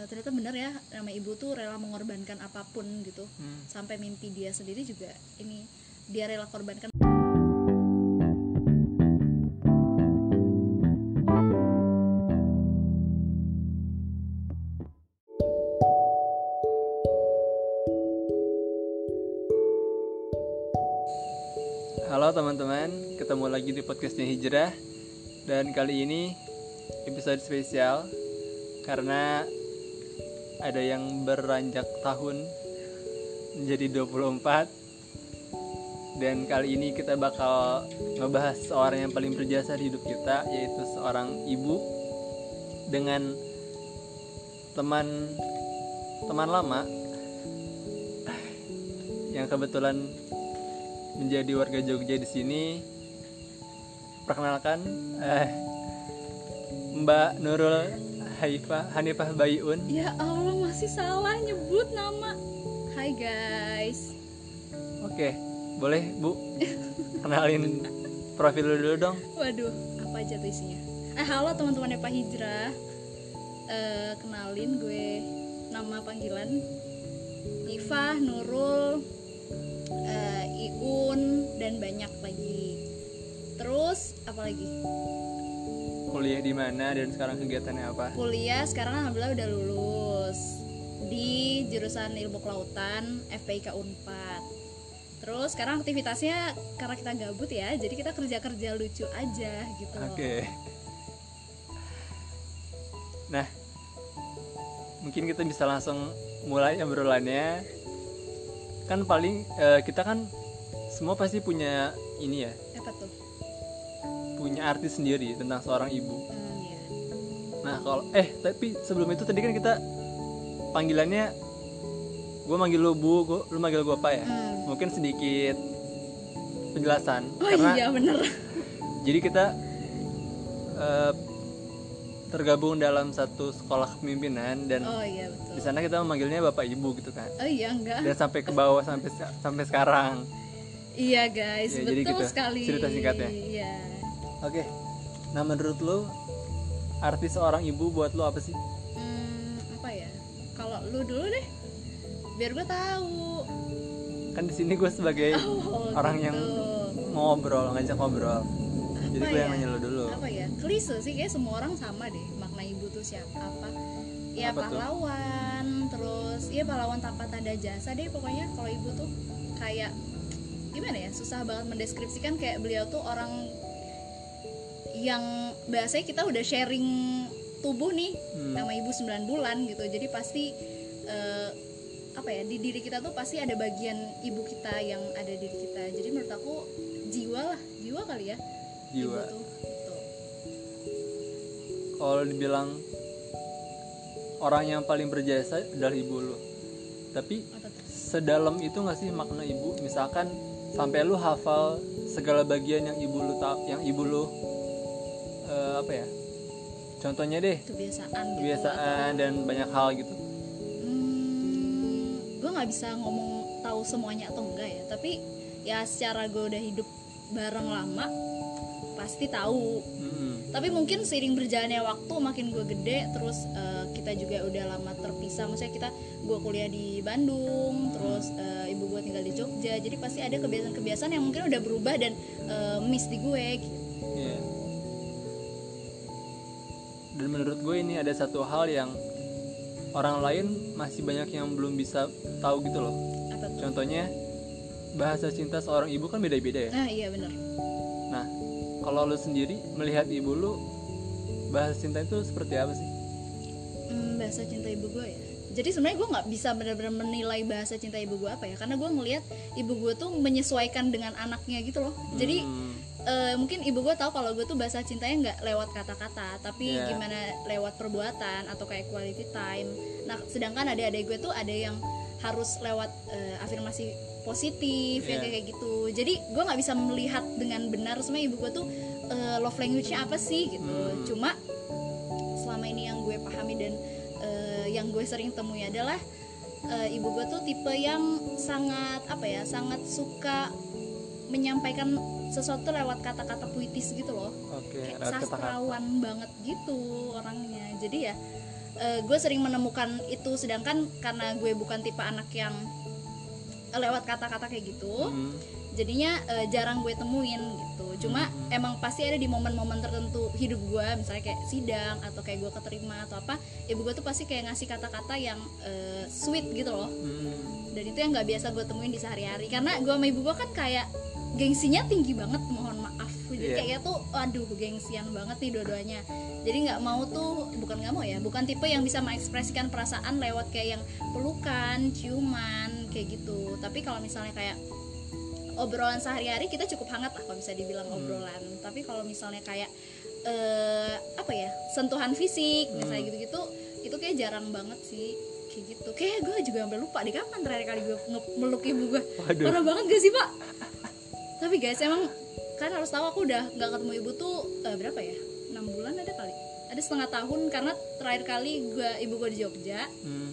eh, ternyata bener ya nama ibu tuh rela mengorbankan apa pun gitu. Hmm. sampai mimpi dia sendiri juga ini dia rela korbankan. Halo teman-teman, ketemu lagi di podcastnya Hijrah. Dan kali ini episode spesial Karena ada yang beranjak tahun menjadi 24 Dan kali ini kita bakal ngebahas seorang yang paling berjasa di hidup kita Yaitu seorang ibu Dengan teman teman lama yang kebetulan menjadi warga Jogja di sini. Perkenalkan eh, Mbak Nurul Haifah Hanifah Bayun. ya Allah masih salah nyebut nama. Hai guys. Oke, boleh Bu? Kenalin profil lu dulu dong. waduh apa aja tuh isinya? Eh halo teman-teman Pak Hijrah. Eh, kenalin gue nama panggilan. Iva Nurul Kuliah di mana dan sekarang kegiatannya apa? kuliah sekarang alhamdulillah udah lulus di jurusan ilmu kelautan FPIK Unpad terus sekarang aktivitasnya karena kita gabut ya jadi kita kerja kerja lucu aja gitu. Oke. Nah, mungkin kita bisa langsung mulai obrolannya. Kan paling eh, kita kan semua pasti punya ini ya, apa tuh punya arti sendiri tentang seorang ibu. hmm, ya. Nah, kalau eh tapi sebelum itu tadi kan kita panggilannya gue manggil lu bu, gua, lu manggil gue apa ya? Hmm. Mungkin sedikit penjelasan oh karena iya bener jadi kita eh, tergabung dalam satu sekolah kepemimpinan dan oh iya betul di sana kita memanggilnya bapak ibu gitu kan oh iya enggak dan sampai ke bawah sampai sampai sekarang iya guys Ya, jadi betul gitu, sekali cerita singkatnya. iya oke nah menurut lu arti seorang ibu buat lu apa sih? Hmm, apa ya? Kalau lu dulu deh biar gue tahu. Kan di sini gue sebagai oh, orang yang gitu. ngobrol ngajak ngobrol. Jadi Apa gue yang ya? nanya lu dulu. Apa ya? Klise sih kayak semua orang sama deh makna ibu tuh siapa. Apa? Ya Apa tuh? pahlawan terus ya pahlawan tanpa tanda jasa deh pokoknya kalau ibu tuh kayak gimana ya? Susah banget mendeskripsikan kayak beliau tuh orang yang bahasanya kita udah sharing tubuh nih Hmm. sama ibu 9 bulan gitu. Jadi pasti eh, apa ya di diri kita tuh pasti ada bagian ibu kita yang ada di diri kita. Jadi menurut aku jiwa lah jiwa kali ya jiwa. ibu tuh gitu. kalau dibilang orang yang paling berjasa adalah ibu lu. Tapi sedalam itu nggak sih makna ibu? Misalkan sampai lu hafal segala bagian yang ibu lu tahu yang ibu lu eh, apa ya? Contohnya deh. Kebiasaan gitu. Kebiasaan dan banyak hal gitu. Hmm, gue nggak bisa ngomong tahu semuanya atau enggak ya. Tapi ya secara gue udah hidup bareng lama pasti tahu. Mm-mm. tapi mungkin seiring berjalannya waktu makin gue gede terus eh, kita juga udah lama terpisah. Maksudnya kita gue kuliah di Bandung terus eh, ibu gue tinggal di Jogja. Jadi pasti ada kebiasaan-kebiasaan yang mungkin udah berubah dan eh, miss di gue gitu. Iya. Dan menurut gue ini ada satu hal yang orang lain masih banyak yang belum bisa tahu gitu loh. Contohnya bahasa cinta seorang ibu kan beda-beda ya? Nah iya bener nah kalau lu sendiri melihat ibu lu bahasa cinta itu seperti apa sih? Hmm, bahasa cinta ibu gue ya. Jadi sebenarnya gue nggak bisa benar-benar menilai bahasa cinta ibu gue apa ya karena gue ngelihat ibu gue tuh menyesuaikan dengan anaknya gitu loh. Jadi Hmm, eh, mungkin ibu gue tahu kalau gue tuh bahasa cintanya nggak lewat kata-kata tapi Iya. gimana lewat perbuatan atau kayak quality time nah sedangkan adik-adik gue tuh ada yang harus lewat eh, afirmasi positif Iya. yang kayak gitu jadi gue nggak bisa melihat dengan benar sebenarnya ibu gue tuh eh, love language-nya apa sih gitu Hmm. cuma selama ini yang gue pahami dan eh, yang gue sering temui adalah eh, ibu gue tuh tipe yang sangat apa ya sangat suka menyampaikan sesuatu lewat kata-kata puitis gitu loh oke kayak lewat kata-kata sastrawan banget gitu orangnya jadi ya gue sering menemukan itu sedangkan karena gue bukan tipe anak yang lewat kata-kata kayak gitu Hmm. jadinya eh, jarang gue temuin gitu cuma Hmm. emang pasti ada di momen-momen tertentu hidup gue misalnya kayak sidang atau kayak gue keterima atau apa ibu gue tuh pasti kayak ngasih kata-kata yang eh, sweet gitu loh Hmm. Dan itu yang nggak biasa gue temuin di sehari-hari karena gue sama ibu gue kan kayak gengsinya tinggi banget mohon maaf jadi Iya. kayaknya tuh aduh gengsian banget nih dua-duanya jadi nggak mau tuh bukan nggak mau ya bukan tipe yang bisa mengekspresikan perasaan lewat kayak yang pelukan ciuman kayak gitu tapi kalau misalnya kayak obrolan sehari-hari kita cukup hangat lah kalau bisa dibilang Hmm. obrolan tapi kalau misalnya kayak eh, apa ya sentuhan fisik misalnya Hmm. gitu-gitu itu kayak jarang banget sih kayak gitu. Kayak gue juga sampai lupa di kapan terakhir kali gue meluk ibu gue parah banget gak sih pak? Tapi guys emang kan harus tahu aku udah nggak ketemu ibu tuh eh, berapa ya? Enam bulan ada kali. Ada setengah tahun karena terakhir kali gue ibu gue di Jogja. Hmm.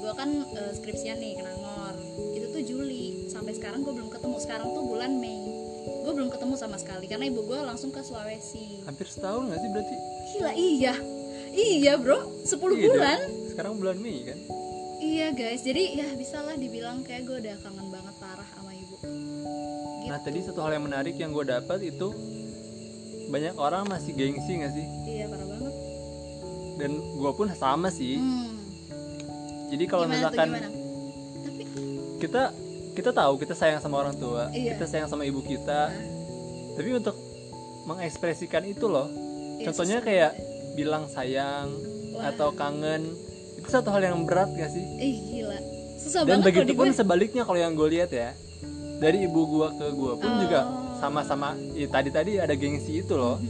gue kan eh, skripsian nih ke Nangor. Itu tuh Juli. Sampai sekarang gue belum ketemu. Sekarang tuh bulan Mei. Gue belum ketemu sama sekali karena ibu gue langsung ke Sulawesi. Hampir setahun nggak sih berarti? gila iya iya bro 10 Iya, bulan dong. Sekarang bulan Mei kan? iya guys jadi ya bisa lah dibilang kayak gue udah kangen banget parah sama ibu Nah Gitu. tadi satu hal yang menarik yang gue dapat itu banyak orang masih gengsi nggak sih? iya parah banget Dan gue pun sama sih. hmm. Jadi kalau misalkan tuh gimana tapi kita kita tahu kita sayang sama orang tua, Iya. kita sayang sama ibu kita, nah, tapi untuk mengekspresikan itu loh, iya, contohnya kayak ya. Bilang sayang Wah. atau kangen, itu satu hal yang berat gak sih? Ih gila Susah Dan banget begitu pun gue sebaliknya kalau yang gue lihat ya, dari ibu gua ke gua pun juga Oh. sama-sama. Ya, tadi tadi ada gengsi itu loh.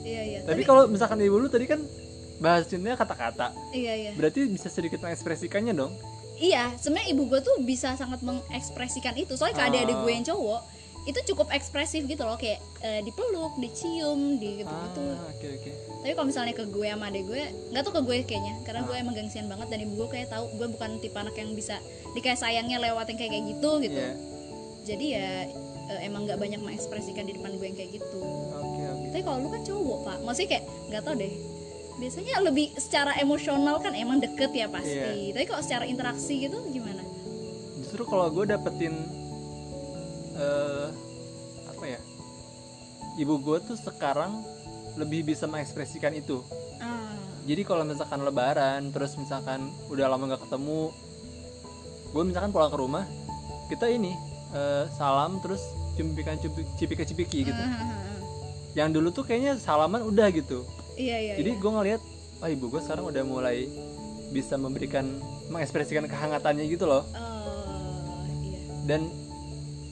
Iya iya Tapi kalau misalkan ibu lu tadi kan bahas cintanya kata-kata, Iya iya berarti bisa sedikit mengekspresikannya dong. Iya sebenarnya ibu gue tuh bisa sangat mengekspresikan itu Soalnya ke Ah. adik-adik gue yang cowok Itu cukup ekspresif gitu loh Kayak eh, dipeluk, dicium, di gitu-gitu Ah, oke oke. Tapi kalau misalnya ke gue sama adik gue nggak tuh ke gue kayaknya Karena gue Ah. emang gengsian banget Dan ibu gue kayak tahu gue bukan tipe anak yang bisa Dikayak sayangnya lewat yang kayak kayak gitu gitu Iya. Jadi ya eh, emang nggak banyak mengekspresikan di depan gue yang kayak gitu Oke oke. tapi kalau lu kan cowok pak maksudnya kayak nggak tau deh biasanya lebih secara emosional kan emang deket ya pasti tapi kalau secara interaksi gitu gimana Justru kalau gue dapetin eh apa ya? Ibu gue tuh sekarang lebih bisa mengekspresikan itu. ah Jadi kalau misalkan lebaran, terus misalkan udah lama nggak ketemu, gue misalkan pulang ke rumah, kita ini eh, salam terus cumpikan cipika cipiki gitu. ah, ah, ah. Yang dulu tuh kayaknya salaman udah gitu. iya iya Jadi iya. gue ngeliat, oh ibu gue sekarang udah mulai bisa memberikan, mengekspresikan kehangatannya gitu loh. oh iya Dan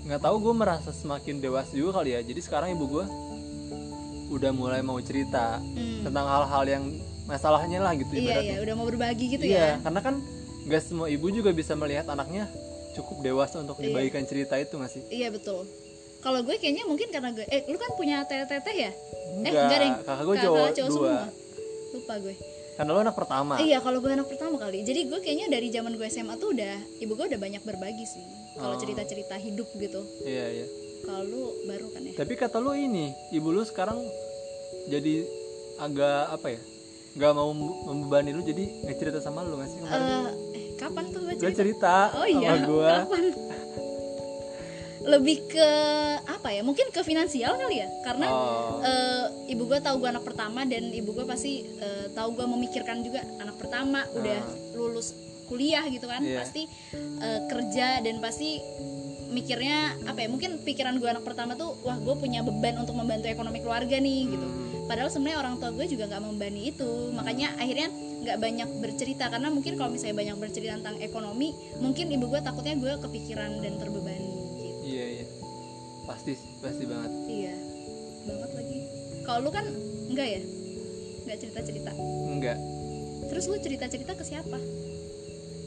nggak tahu gue merasa semakin dewasa juga kali ya. Jadi sekarang ibu gue udah mulai mau cerita Hmm. tentang hal-hal yang masalahnya lah gitu iya ibaratnya. iya udah mau berbagi gitu iya, ya karena kan gak semua ibu juga bisa melihat anaknya cukup dewasa untuk Iya. dibagikan cerita itu gak sih? iya betul kalau gue kayaknya mungkin karena gue eh lu kan punya teteh-teteh ya eh Enggak, enggak deh kakak gue cowok dua. semua lupa gue Karena lo anak pertama. Iya, kalau gue anak pertama kali. Jadi gue kayaknya dari zaman gue SMA tuh udah ibu gue udah banyak berbagi sih. Kalau Oh. cerita-cerita hidup gitu. Iya, iya. Kalau lu baru kan ya. Tapi kata lo ini, ibu lu sekarang jadi agak apa ya? Gak mau membebani lu jadi nggak cerita sama lu gak sih kemarin? Eh, eh, kapan tuh gue Gue cerita? cerita Oh iya, sama gue. kapan? Lebih ke apa ya? Mungkin ke finansial kali ya. Karena Oh, eh, ibu gue tahu gue anak pertama dan ibu gue pasti eh, tahu gue memikirkan juga anak pertama udah lulus kuliah gitu kan Ah. Iya. pasti eh, kerja dan pasti mikirnya apa ya mungkin pikiran gue anak pertama tuh wah gue punya beban untuk membantu ekonomi keluarga nih gitu hmm, padahal sebenarnya orang tua gue juga nggak membebani itu makanya akhirnya nggak banyak bercerita karena mungkin kalau misalnya banyak bercerita tentang ekonomi mungkin ibu gue takutnya gue kepikiran dan terbebani gitu. Pasti pasti banget. iya banget lagi kalau lu kan enggak ya nggak cerita cerita Enggak. terus lu cerita cerita ke siapa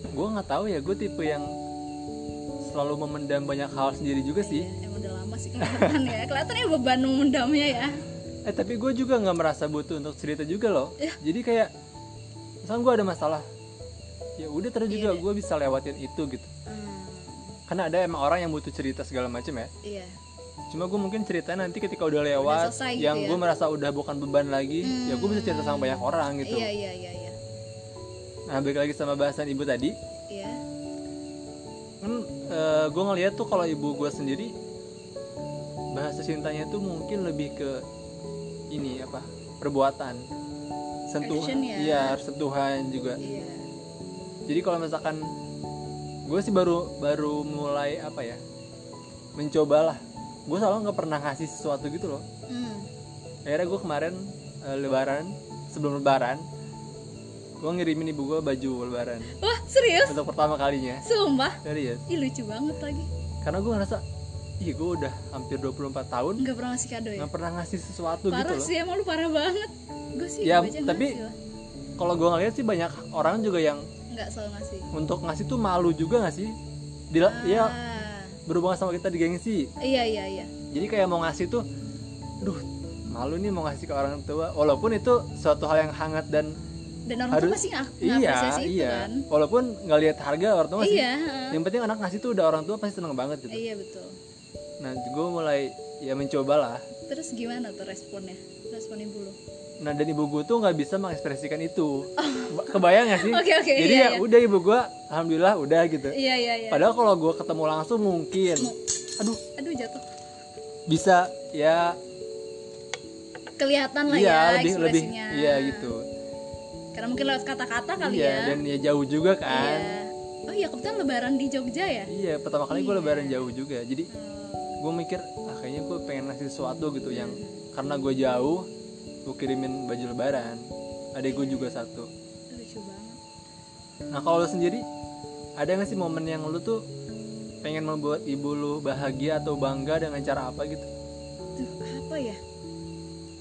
Gue nggak tahu ya, gue tipe yang selalu memendam banyak hal sendiri juga sih. Iya, emang udah lama sih kelihatan ya kelihatan ya beban memendamnya ya Eh tapi gue juga nggak merasa butuh untuk cerita juga loh. Iya. Jadi kayak, misalnya gue ada masalah, ya udah terus juga Iya. gue bisa lewatin itu gitu. Hmm, Karena ada emang orang yang butuh cerita segala macam ya. iya cuma gue mungkin cerita nanti ketika udah lewat selesai gitu yang ya. gue merasa udah bukan beban lagi ya gue bisa cerita sama banyak orang gitu. Iya iya iya iya. Nah balik lagi sama bahasan ibu tadi. Iya. Kan gue ngeliat tuh kalau ibu gue sendiri bahasa cintanya tuh mungkin lebih ke ini apa perbuatan. Sentuhan. Action ya. iya sentuhan juga. Iya. Jadi kalau misalkan gue sih baru baru mulai apa ya mencobalah gue selalu nggak pernah ngasih sesuatu gitu loh. Hmm. akhirnya gue kemarin eh, lebaran sebelum lebaran gue ngirimin ibu gue baju lebaran. Wah serius? Untuk pertama kalinya. Sumpah? Serius. Ih lucu banget lagi. Karena gue ngerasa ih gue udah hampir 24 tahun nggak pernah ngasih kado ya? nggak pernah ngasih sesuatu gitu parah loh. sih emang lu parah banget. Gue sih Ya, tapi- kalau gue ngeliat sih banyak orang juga yang nggak selalu ngasih. untuk ngasih tuh malu juga gak sih? Dila, ya ah. Berhubungan sama kita di gengsi iya iya iya. Jadi kayak mau ngasih tuh duh malu nih mau ngasih ke orang tua. Walaupun itu suatu hal yang hangat dan dan orang Harus- tua pasti nggak iya itu iya. kan. Walaupun nggak lihat harga orang tua sih iya yang penting anak ngasih tuh udah orang tua pasti seneng banget gitu. Iya betul. Nah gue mulai ya mencoba lah terus gimana tuh responnya? Respon ibu lu nah dan ibu gue tuh nggak bisa mengekspresikan itu. Kebayang gak sih? Oke, oke, jadi iya, ya iya. udah ibu gue alhamdulillah udah gitu. Iya iya iya. Padahal kalau gue ketemu langsung mungkin. Aduh. Aduh jatuh. Bisa ya. Kelihatan lah iya ya lebih lebih. ekspresinya. Iya gitu. Karena mungkin lewat kata-kata kali iya ya. dan ya jauh juga kan. Iya oh iya kebetulan lebaran di Jogja ya? Iya pertama kali gue Iya. lebaran jauh juga. Jadi Oh, gue mikir ah, kayaknya gue pengen ngasih sesuatu gitu yang karena gue jauh gue kirimin baju lebaran. Adek gue juga satu. Lucu banget. Nah kalau lu sendiri ada nggak sih momen yang lu tuh pengen membuat ibu lu bahagia atau bangga dengan cara apa gitu? Tuh apa ya?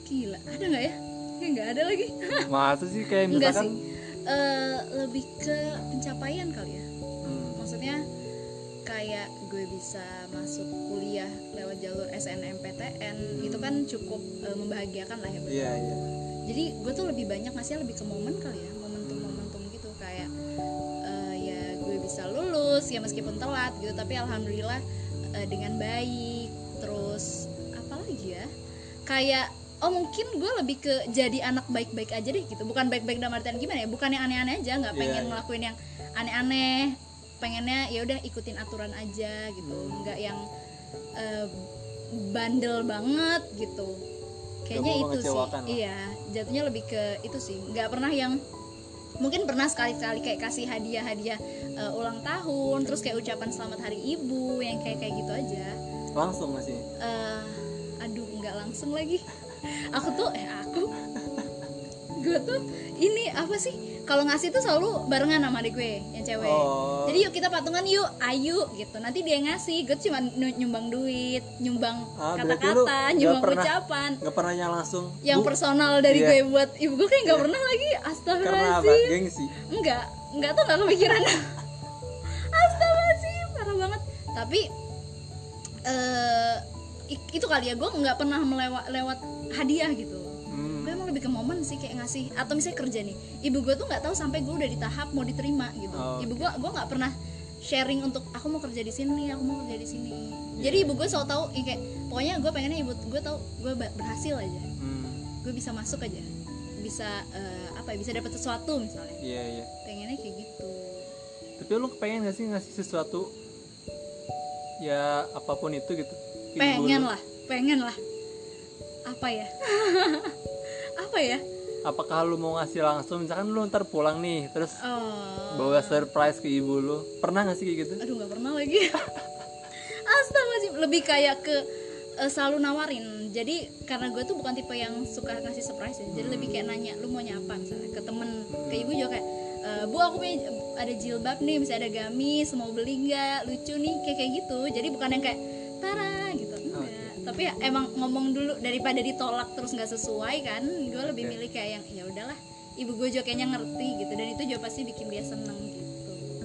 Gila ada nggak ya? Kayak nggak ada lagi. Masa sih kayak enggak misalkan sih. Eh, lebih ke pencapaian kali ya kayak gue bisa masuk kuliah lewat jalur SNMPTN itu kan cukup eh, membahagiakan lah ya buat iya iya. Tua. jadi gue tuh lebih banyak ngasih lebih ke momen kali ya momentum-momentum gitu. Kayak eh, ya gue bisa lulus ya meskipun telat gitu tapi alhamdulillah eh, dengan baik. Terus apa lagi ya? Kayak oh mungkin gue lebih ke jadi anak baik-baik aja deh gitu. Bukan baik-baik dalam artian gimana ya bukan yang aneh-aneh aja nggak Iya, pengen iya. ngelakuin yang aneh-aneh pengennya ya udah ikutin aturan aja gitu. Nggak yang eh, bandel banget gitu. Kayaknya itu sih. lah. iya jatuhnya lebih ke itu sih. Nggak pernah yang mungkin pernah sekali-sekali kayak kasih hadiah-hadiah eh, ulang tahun terus kayak ucapan selamat hari ibu yang kayak kayak gitu aja. Langsung nggak sih? Eh aduh nggak langsung lagi. Aku tuh eh aku. Gue tuh ini apa sih? Kalau ngasih tuh selalu barengan sama adik gue yang cewek. Oh. jadi yuk kita patungan yuk ayu gitu. Nanti dia ngasih gue cuma nyumbang duit nyumbang Ah, kata-kata nggak nyumbang pernah- ucapan. nggak pernah yang langsung yang Bu, personal dari Iya. gue buat ibu gue kayak nggak Iya. pernah lagi. Astagfirullahaladzim. Gengsi? Enggak enggak tuh enggak kepikiran. Astagfirullahaladzim parah banget. Tapi eh i- itu kali ya gue nggak pernah melewat lewat hadiah gitu lebih ke momen sih kayak ngasih atau misalnya kerja nih ibu gue tuh nggak tahu sampai gue udah di tahap mau diterima gitu. Oh, ibu gue gue nggak pernah sharing untuk aku mau kerja di sini aku mau kerja di sini. Jadi ibu gue selalu tahu ya kayak pokoknya gue pengennya ibu gue tahu gue berhasil aja. Hmm, gue bisa masuk aja. Bisa eh, apa ya bisa dapat sesuatu misalnya. Iya iya. Pengennya kayak gitu. Tapi lu pengen gak sih ngasih sesuatu? Ya apa pun itu gitu. Pengen lu? lah pengen lah. Apa ya apa ya? Apakah lu mau ngasih langsung? Misalkan lu ntar pulang nih terus oh. bawa surprise ke ibu lu. Pernah gak sih kayak gitu? Aduh nggak pernah lagi. Astagfirullahaladzim lebih kayak ke eh, selalu nawarin. Jadi karena gue tuh bukan tipe yang suka ngasih surprise ya. Jadi lebih kayak nanya lu mau nyapa? misalnya ke temen ke ibu juga kayak "Eh, bu aku punya ada jilbab nih bisa ada gamis mau beli nggak? Lucu nih kayak kayak gitu. Jadi bukan yang kayak tara gitu tapi ya emang ngomong dulu daripada ditolak terus nggak sesuai kan gue lebih Oke. milih kayak yang ya udahlah ibu gue juga kayaknya ngerti gitu. Dan itu juga pasti bikin dia seneng gitu.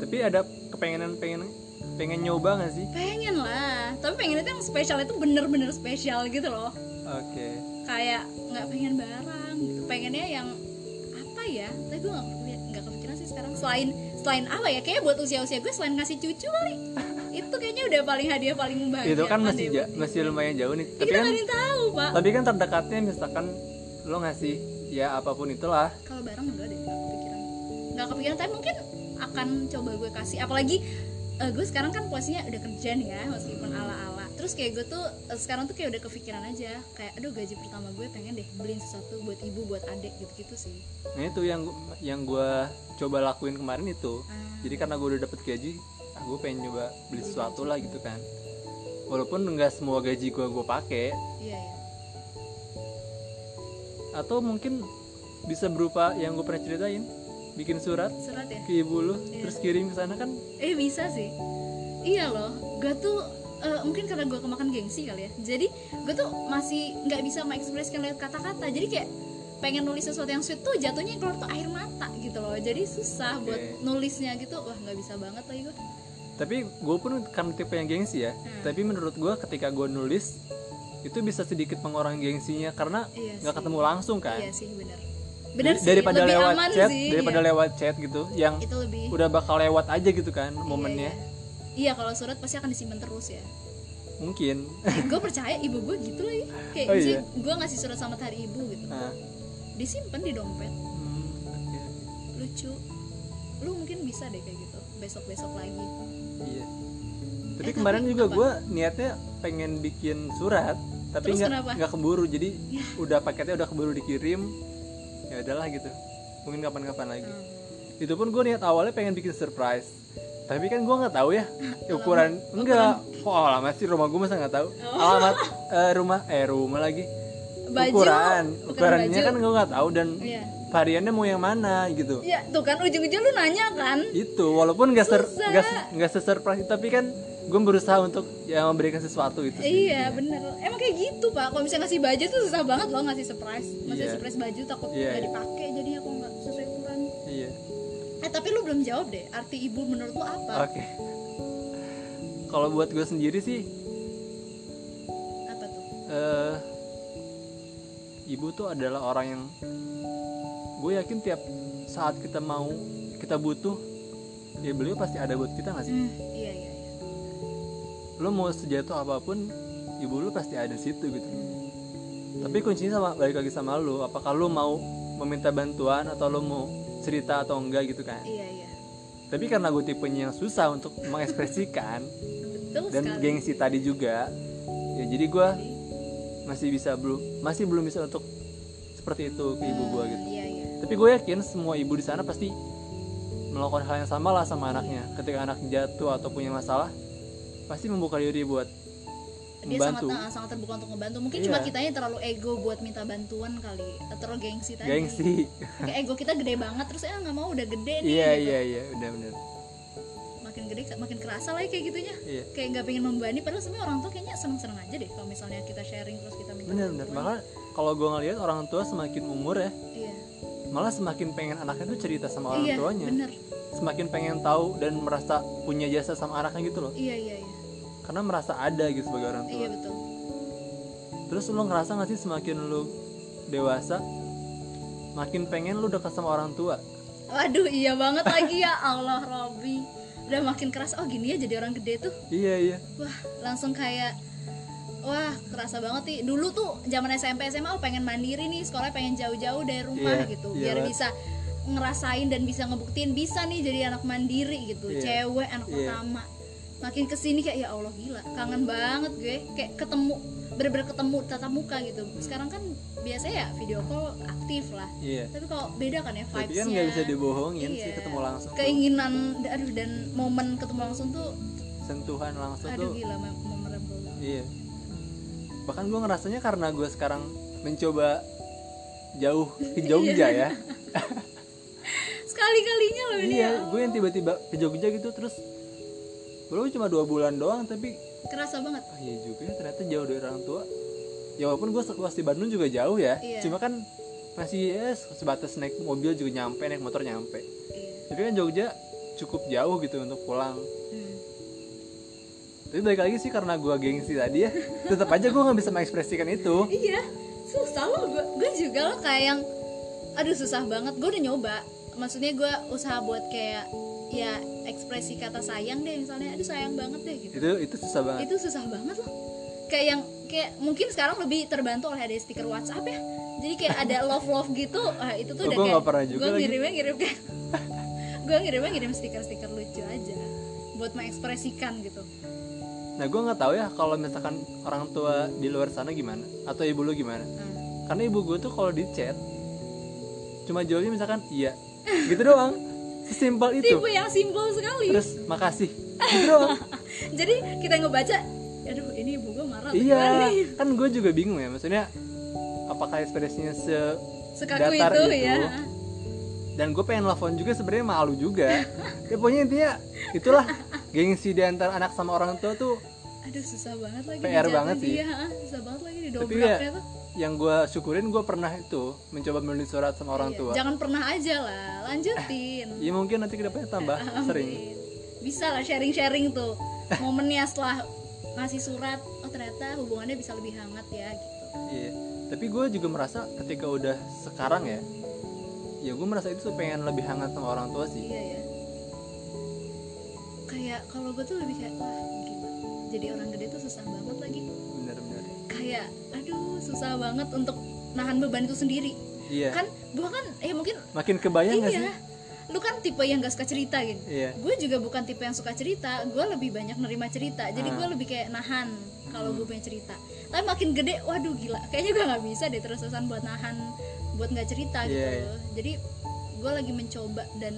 Tapi ada kepengenan pengen pengen nyoba gak sih? Pengen lah. Tapi pengen itu yang spesial itu bener-bener spesial gitu loh. Oke. Kayak nggak pengen barang gitu. Pengennya yang apa ya? Tapi gue nggak nggak kepikiran sih sekarang. Selain selain apa ya? Kayak buat usia usia gue selain ngasih cucu kali itu kayaknya udah paling hadiah paling membahagiakan itu kan masih ja- masih lumayan jauh nih. Ya, tapi kita kan tahu pak. tapi kan terdekatnya misalkan lo ngasih ya apa pun itulah. Kalau bareng enggak deh nggak kepikiran. Nggak kepikiran tapi mungkin akan coba gue kasih. Apalagi eh, gue sekarang kan posisinya udah kerja nih ya meskipun ala ala terus kayak gue tuh eh, sekarang tuh kayak udah kepikiran aja. Kayak aduh gaji pertama gue pengen deh beliin sesuatu buat ibu buat adik gitu gitu sih. Nah itu yang yang gue coba lakuin kemarin itu. Ah. jadi karena gue udah dapet gaji ah, gue pengen coba beli sesuatu lah gitu kan. Walaupun nggak semua gaji gue gue pakai iya ya atau mungkin bisa berupa yang gue pernah ceritain. Bikin surat surat ya? ke ibu lu Iya. terus kirim ke sana kan? Eh bisa sih. Iya loh gue tuh eh, mungkin karena gue kemakan gengsi kali ya. Jadi gue tuh masih nggak bisa mengekspresikan lewat kata-kata. Jadi kayak pengen nulis sesuatu yang sweet tuh jatuhnya yang keluar tuh air mata gitu loh. Jadi susah buat Oke. nulisnya gitu. Wah nggak bisa banget lagi gue tapi gue pun karena tipe yang gengsi ya. Hmm. tapi menurut gue ketika gue nulis itu bisa sedikit mengurangi gengsinya karena Iya nggak sih. ketemu langsung kan. Iya sih benar. Benar sih daripada lebih lewat aman chat sih. daripada iya. lewat chat gitu yang itu lebih udah bakal lewat aja gitu kan iya, momennya. iya. iya kalau surat pasti akan disimpan terus ya. Mungkin. Gue percaya ibu gue gitu lagi kayak Oh, iya? gue ngasih surat selamat hari ibu gitu. Nah, disimpan di dompet. Hmm, oke. lucu. Lu mungkin bisa deh kayak gitu besok besok lagi. Iya. Tapi Eh, kemarin tapi juga gue niatnya pengen bikin surat tapi nggak nggak keburu. Jadi Ya. udah paketnya udah keburu dikirim. Ya udahlah gitu. Mungkin kapan-kapan lagi. Hmm. itu pun gue niat awalnya pengen bikin surprise. Tapi kan gue nggak tahu ya ukuran enggak. kok lama sih rumah gue masa nggak tahu. Alamat eh, rumah eh rumah lagi. Baju? Ukuran. Ukuran ukurannya baju. kan gue nggak tahu dan iya variannya mau yang mana gitu. Ya tuh kan ujung-ujung lu nanya kan? Itu walaupun nggak ser nggak se-surprise tapi kan gue berusaha untuk ya memberikan sesuatu itu sih. iya bener. Emang kayak gitu pak. Kalau misalnya ngasih baju tuh susah banget loh ngasih surprise. Ngasih Iya. surprise baju takut Iya, nggak iya. dipakai jadinya kok nggak sesuai ukuran. Iya. Eh tapi lu belum jawab deh arti ibu menurut lu apa? Oke. Kalau buat gue sendiri sih apa tuh? eh ibu tuh adalah orang yang gue yakin tiap saat kita mau kita butuh ya beliau pasti ada buat kita nggak sih? Hmm, iya iya iya. Lo mau sejatuh apa pun ibu lo pasti ada di situ gitu. Tapi kuncinya sama balik lagi sama lo. Apakah lo mau meminta bantuan atau lo mau cerita atau enggak gitu kan? Iya iya. Tapi karena gue tipenya yang susah untuk mengekspresikan betul dan sekali. gengsi tadi juga ya jadi gue masih bisa belum masih belum bisa untuk seperti itu ke ibu gue gitu. iya iya tapi gue yakin semua ibu di sana pasti melakukan hal yang sama lah sama anaknya. Ketika anak jatuh atau punya masalah pasti membuka diri buat dia membantu. sangat sangat terbuka untuk ngebantu. Mungkin Iya. cuma kitanya terlalu ego buat minta bantuan kali. Atau gengsi tadi. Gengsi. Kayak ego kita gede banget terus eh nggak mau udah gede nih iya gitu. iya iya udah bener. Makin gede makin kerasa lah ya kayak gitunya. Iya. Kayak nggak pengen membebani padahal sebenarnya orang tua kayaknya seneng-seneng aja deh kalau misalnya kita sharing terus kita minta bener bener. bantuan. malah kalau gue ngeliat orang tua semakin umur ya. Iya malah semakin pengen anaknya tuh cerita sama orang iya tuanya. bener. Semakin pengen tahu dan merasa punya jasa sama anaknya gitu loh. Iya iya iya. Karena merasa ada gitu sebagai orang tua. Iya betul. Terus lo ngerasa gak sih semakin lo dewasa makin pengen lo dekat sama orang tua? Waduh iya banget lagi ya. Allah Robi. Udah makin keras. Oh gini ya jadi orang gede tuh. Iya iya. Wah langsung kayak wah kerasa banget nih. Dulu tuh zaman SMP SMA oh pengen mandiri nih sekolah pengen jauh-jauh dari rumah Iya, gitu iya biar banget. bisa ngerasain dan bisa ngebuktiin bisa nih jadi anak mandiri gitu. Iya, cewek anak iya. pertama. Makin ke sini kayak ya Allah gila kangen banget gue. Kayak ketemu bener-bener ketemu tatap muka gitu. Sekarang kan biasanya ya video call aktif lah. Iya. Tapi kalau beda kan ya vibesnya kan nggak bisa dibohongin Iya. sih ketemu langsung tuh. keinginan aduh dan momen ketemu langsung tuh sentuhan langsung aduh tuh gila mem- memorable iya bahkan gue ngerasanya karena gue sekarang mencoba jauh ke Jogja ya. Sekali-kalinya loh ini iya ya. gue yang tiba-tiba ke Jogja gitu terus baru cuma dua bulan doang tapi kerasa banget. Ah iya juga ya ternyata jauh dari orang tua. Ya walaupun gue di Bandung juga jauh ya Iya. cuma kan masih ya sebatas naik mobil juga nyampe naik motor nyampe. Iya. Tapi kan Jogja cukup jauh gitu untuk pulang. Hmm. Tapi balik lagi sih karena gue gengsi tadi ya tetap aja gue nggak bisa mengekspresikan itu. Iya susah loh. Gue gue juga loh kayak yang aduh susah banget gue udah nyoba. Maksudnya gue usaha buat kayak ya ekspresi kata sayang deh misalnya. Aduh sayang banget deh gitu. Itu itu susah banget. Itu susah banget loh. Kayak yang kayak mungkin sekarang lebih terbantu oleh ada stiker WhatsApp ya. Jadi kayak ada love love gitu ah, itu tuh Oh, udah gua kayak pernah juga gue ngirimnya ngirim kan gue ngirimnya ngirim stiker stiker lucu aja buat mengekspresikan gitu nah gue nggak tahu ya kalau misalkan orang tua di luar sana gimana? Atau ibu lu gimana? Nah, karena ibu gue tuh kalau di chat cuma jawabnya misalkan iya. Gitu doang. Sesimpel itu. tipe yang simpel sekali. Terus makasih. Gitu doang. Jadi kita ngebaca aduh ini ibu gue marah iya. nih?" kan gue juga bingung ya maksudnya apakah ekspresinya se sekaku datar itu, itu. ya. Dan gue pengen telepon juga sebenarnya malu juga. Ya pokoknya intinya itulah gengsi di antara anak sama orang tua tuh aduh susah banget lagi PR banget sih. dia, ah, susah banget lagi Tapi didobraknya ya, tuh yang gue syukurin gue pernah itu mencoba menulis surat sama orang Iya, tua. jangan pernah aja lah lanjutin. Ya mungkin nanti ke depannya tambah sering. Amin. bisa lah sharing-sharing tuh momennya setelah ngasih surat oh ternyata hubungannya bisa lebih hangat ya gitu. Iya, tapi gue juga merasa ketika udah sekarang ya, ya gue merasa itu tuh pengen lebih hangat sama orang tua sih. iya ya kayak kalau gue tuh lebih kayak wah gila jadi orang gede tuh susah banget lagi Bener-bener. kayak aduh susah banget untuk nahan beban itu sendiri Iya. kan gue kan ya mungkin Makin kebayang gak sih? iya lu kan tipe yang gak suka cerita gitu Iya. gue juga bukan tipe yang suka cerita gue lebih banyak nerima cerita jadi Ah. gue lebih kayak nahan kalau gue punya cerita tapi makin gede waduh gila kayaknya gue nggak bisa deh terus-terusan buat nahan buat nggak cerita gitu Iya, iya. jadi gue lagi mencoba dan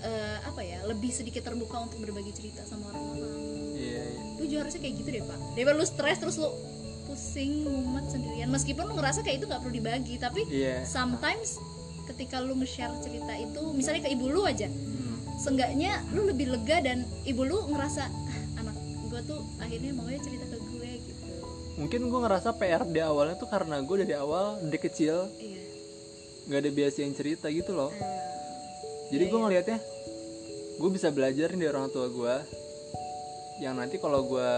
eh, apa ya lebih sedikit terbuka untuk berbagi cerita sama orang-orang Iya. iya. lu juga harusnya kayak gitu deh pak daripada lu stres terus lu pusing mumet sendirian meskipun lu ngerasa kayak itu nggak perlu dibagi tapi Iya. sometimes ketika lu nge-share cerita itu misalnya ke ibu lu aja Hmm. seenggaknya lu lebih lega dan ibu lu ngerasa "Ah, anak gue tuh akhirnya maunya cerita ke gue gitu Mungkin gue ngerasa PR di awalnya tuh karena gue dari awal dari kecil iya nggak ada biasain cerita gitu loh. Eh, Jadi iya, gue iya. ngelihatnya, gue bisa belajar nih dari orang tua gue. Yang nanti kalau gue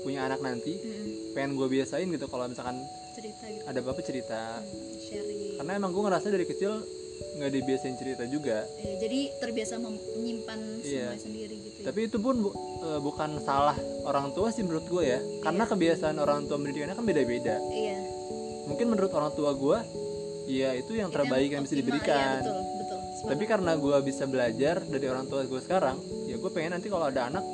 punya anak nanti, mm, pengen gue biasain gitu kalau misalkan cerita gitu ada apa cerita. Hmm, sharing Karena emang gue ngerasa dari kecil nggak dibiasain cerita juga. Iya, jadi terbiasa menyimpan Iya. semua sendiri gitu ya. Tapi itu pun bu- eh, bukan salah orang tua sih menurut gue ya, karena kebiasaan orang tua mendidik anak kan beda-beda. iya Mungkin menurut orang tua gue, ya itu yang terbaik yang bisa diberikan. iya, betul Tapi karena gue bisa belajar dari orang tua gue sekarang, ya gue pengen nanti kalau ada anak,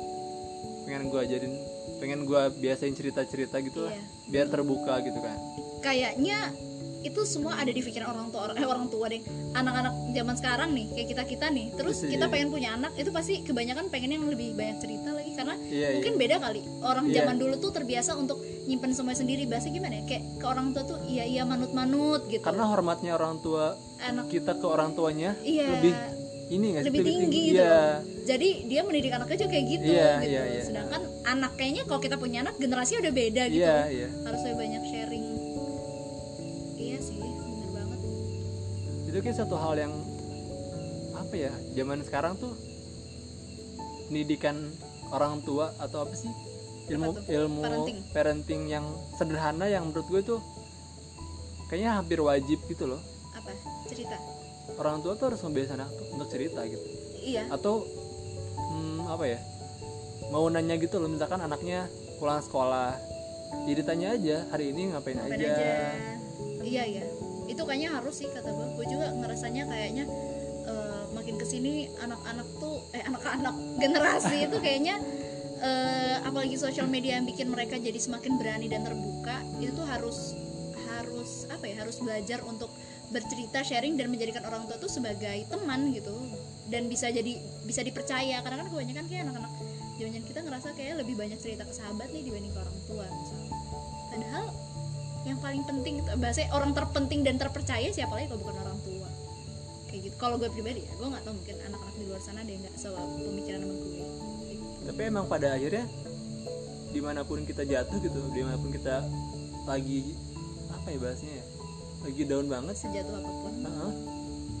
pengen gue ajarin, pengen gue biasain cerita-cerita gitu lah, Iya. biar terbuka gitu kan. kayaknya itu semua ada di pikiran orang tua eh, orang tua deh anak-anak zaman sekarang nih kayak kita kita nih terus kita pengen punya anak itu pasti kebanyakan pengen yang lebih banyak cerita karena Iya, mungkin iya. beda kali orang Iya. zaman dulu tuh terbiasa untuk nyimpen semua sendiri bahasa gimana ya kayak ke orang tua tuh iya iya manut manut gitu Karena hormatnya orang tua anak kita ke orang tuanya Iya. lebih ini nggak sih? lebih tinggi gitu Iya. jadi dia mendidik anaknya juga kayak gitu Iya, gitu iya, iya. sedangkan anak kayaknya kalau kita punya anak generasinya udah beda gitu Iya, iya. harus lebih banyak sharing iya sih bener banget itu kayak satu hal yang apa ya zaman sekarang tuh pendidikan orang tua atau apa sih? Ilmu tuh? ilmu Parenting. parenting yang sederhana yang menurut gue tuh kayaknya hampir wajib gitu loh. Apa? Cerita? Orang tua tuh harus tuh untuk cerita gitu. Iya. Atau hmm, apa ya? Mau nanya gitu loh misalkan anaknya pulang sekolah ya ditanya aja hari ini ngapain, Ngapain aja, aja. iya iya. Itu kayaknya harus sih kata gue gue juga ngerasanya kayaknya makin ke sini anak-anak tuh eh anak-anak generasi itu kayaknya eh, apalagi sosial media yang bikin mereka jadi semakin berani dan terbuka itu tuh harus harus apa ya harus belajar untuk bercerita sharing dan menjadikan orang tua tuh sebagai teman gitu. Dan bisa jadi bisa dipercaya. Karena kan kebanyakan kayak anak-anak zaman kita ngerasa kayak lebih banyak cerita ke sahabat nih dibanding ke orang tua misalnya padahal yang paling penting bahasa orang terpenting dan terpercaya siapa lagi kalau bukan orang tua kayak gitu. Kalau gue pribadi ya gue nggak tahu mungkin anak-anak di luar sana ada yang nggak pemikiran sama gue. Gitu. tapi emang pada akhirnya di mana pun kita jatuh gitu di mana pun kita lagi apa ya bahasnya ya lagi down banget sejatuh apa pun. Heeh.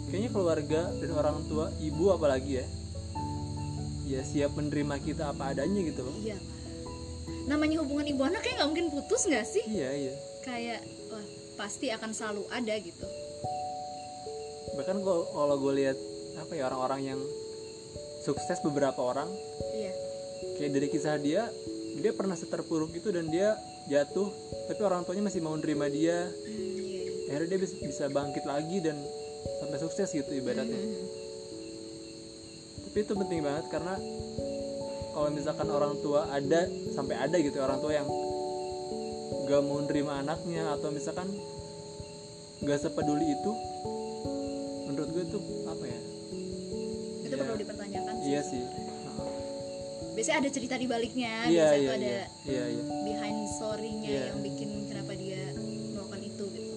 kayaknya keluarga dan orang tua ibu apalagi ya ya siap menerima kita apa adanya gitu loh. Iya namanya hubungan ibu anak kayak nggak mungkin putus nggak sih? Iya iya. Kayak wah pasti akan selalu ada gitu bahkan kalau kalau gue lihat apa ya orang-orang yang sukses beberapa orang iya. kayak dari kisah dia dia pernah seterpuruk itu dan dia jatuh tapi orang tuanya masih mau nerima dia. Hmm, iya, akhirnya dia bisa, bisa bangkit lagi dan sampai sukses gitu ibaratnya. Mhm. tapi itu penting banget karena kalau misalkan orang tua ada sampai ada gitu orang tua yang gak mau nerima anaknya atau misalkan gak sepeduli itu menurut gue tuh apa ya itu Iya. perlu dipertanyakan sih iya sih biasanya ada cerita di baliknya iya biasanya tuh ada iya iya iya behind story-nya Iya. yang bikin kenapa dia melakukan itu gitu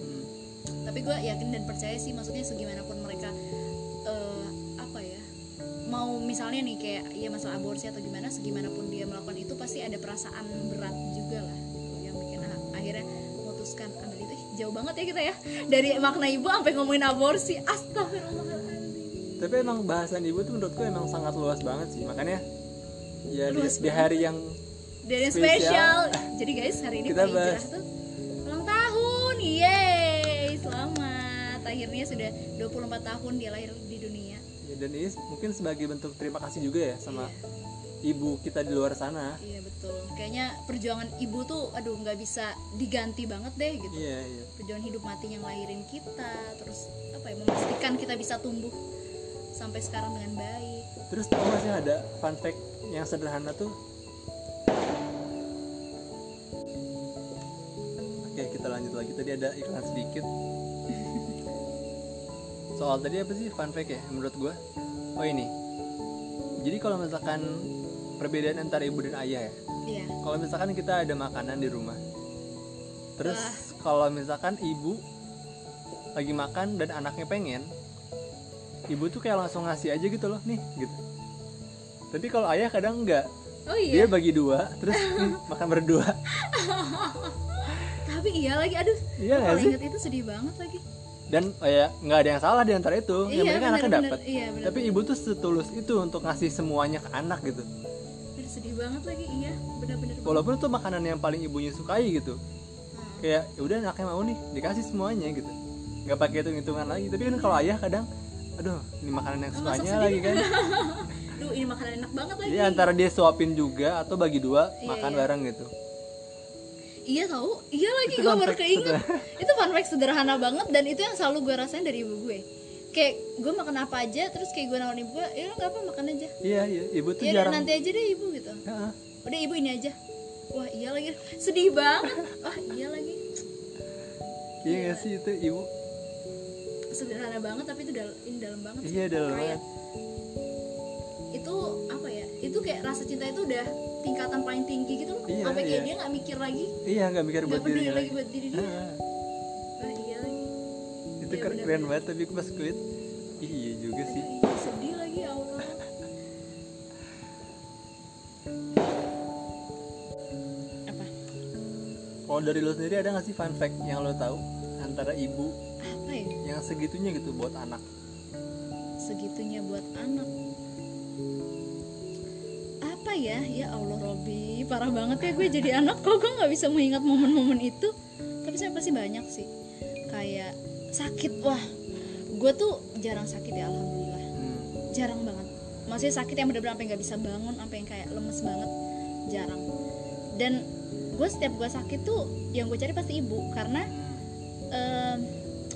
Hmm. tapi gue yakin dan percaya sih maksudnya segimanapun mereka eh, apa ya mau misalnya nih kayak ya masalah aborsi atau gimana segimanapun dia melakukan itu pasti ada perasaan berat jauh banget ya kita ya. Dari makna ibu sampai ngomongin aborsi. Astagfirullahaladzim. Tapi emang bahasan ibu tuh menurutku emang sangat luas banget sih. Makanya ya di, Luas di hari yang dari yang Spesial. spesial. Jadi guys hari ini Kita bahas. tuh ulang tahun. Yeay selamat. Akhirnya sudah 24 tahun dia lahir di dunia. Ya, dan ini mungkin sebagai bentuk terima kasih juga ya sama Iya. Ibu kita di luar sana. Iya betul. Kayaknya perjuangan ibu tuh, aduh nggak bisa diganti banget deh gitu. iya iya. Perjuangan hidup mati yang lahirin kita, terus apa ya memastikan kita bisa tumbuh sampai sekarang dengan baik. Terus tau gak sih ada fun fact yang sederhana tuh? Oke kita lanjut lagi. Tadi ada iklan sedikit. Soal tadi apa sih fun fact ya menurut gua? Oh ini. Jadi kalau misalkan perbedaan antara ibu dan ayah ya Iya. Kalau misalkan kita ada makanan di rumah Terus kalau misalkan ibu lagi makan dan anaknya pengen Ibu tuh kayak langsung ngasih aja gitu loh nih gitu Tapi kalau ayah kadang enggak Oh Dia iya. bagi dua terus makan berdua Tapi iya lagi, aduh. Iya Kalau inget itu sedih banget lagi. Dan oh ya nggak ada yang salah di antara itu Yang Iya, penting anaknya dapat Iya, bener. Tapi ibu tuh setulus itu untuk ngasih semuanya ke anak gitu sedih banget lagi, iya. Bener-bener. banget. Walaupun itu makanan yang paling ibunya sukai gitu Hmm. kayak ya udah anaknya mau nih dikasih semuanya gitu nggak pakai hitung hitungan lagi tapi kan kalau ayah kadang aduh ini makanan yang sukanya lagi kan Duh, ini makanan enak banget lagi. jadi antara dia suapin juga atau bagi dua Iya, makan iya. bareng gitu Iya tahu, iya lagi gue baru keinget. itu fun fact sederhana banget dan itu yang selalu gue rasain dari ibu gue. Kayak gue makan apa aja, terus kayak gue nawarin ibu gue, ya nggak apa makan aja. iya iya ibu tuh Iya jarang nanti aja deh ibu gitu. Heeh. Udah ibu ini aja. Wah iya lagi, sedih banget. Wah iya lagi. iya nggak sih itu ibu Sederhana banget tapi itu dal ini dalam banget. iya dalam Kayak banget itu apa ya? Itu kayak rasa cinta itu udah tingkatan paling tinggi gitu loh. Iya, Sampai kayak iya. dia nggak mikir lagi, iya nggak mikir nggak buat lagi lagi buat diri dia. Keren, banget tapi pas kulit iya juga sih sedih lagi ya Allah. Apa? kalau dari lo sendiri ada nggak sih fun fact yang lo tahu antara ibu Apa ya? yang segitunya gitu buat anak Segitunya buat anak. Apa ya? Ya Allah Robi, parah banget ya gue jadi anak kok gue nggak bisa mengingat momen-momen itu. Tapi saya pasti banyak sih. Kayak sakit, wah. Gue tuh jarang sakit ya alhamdulillah. hmm. Jarang banget. Maksudnya sakit yang bener-bener sampai nggak bisa bangun, sampai yang kayak lemes banget. Jarang. Dan gue setiap gue sakit tuh yang gue cari pasti ibu karena em,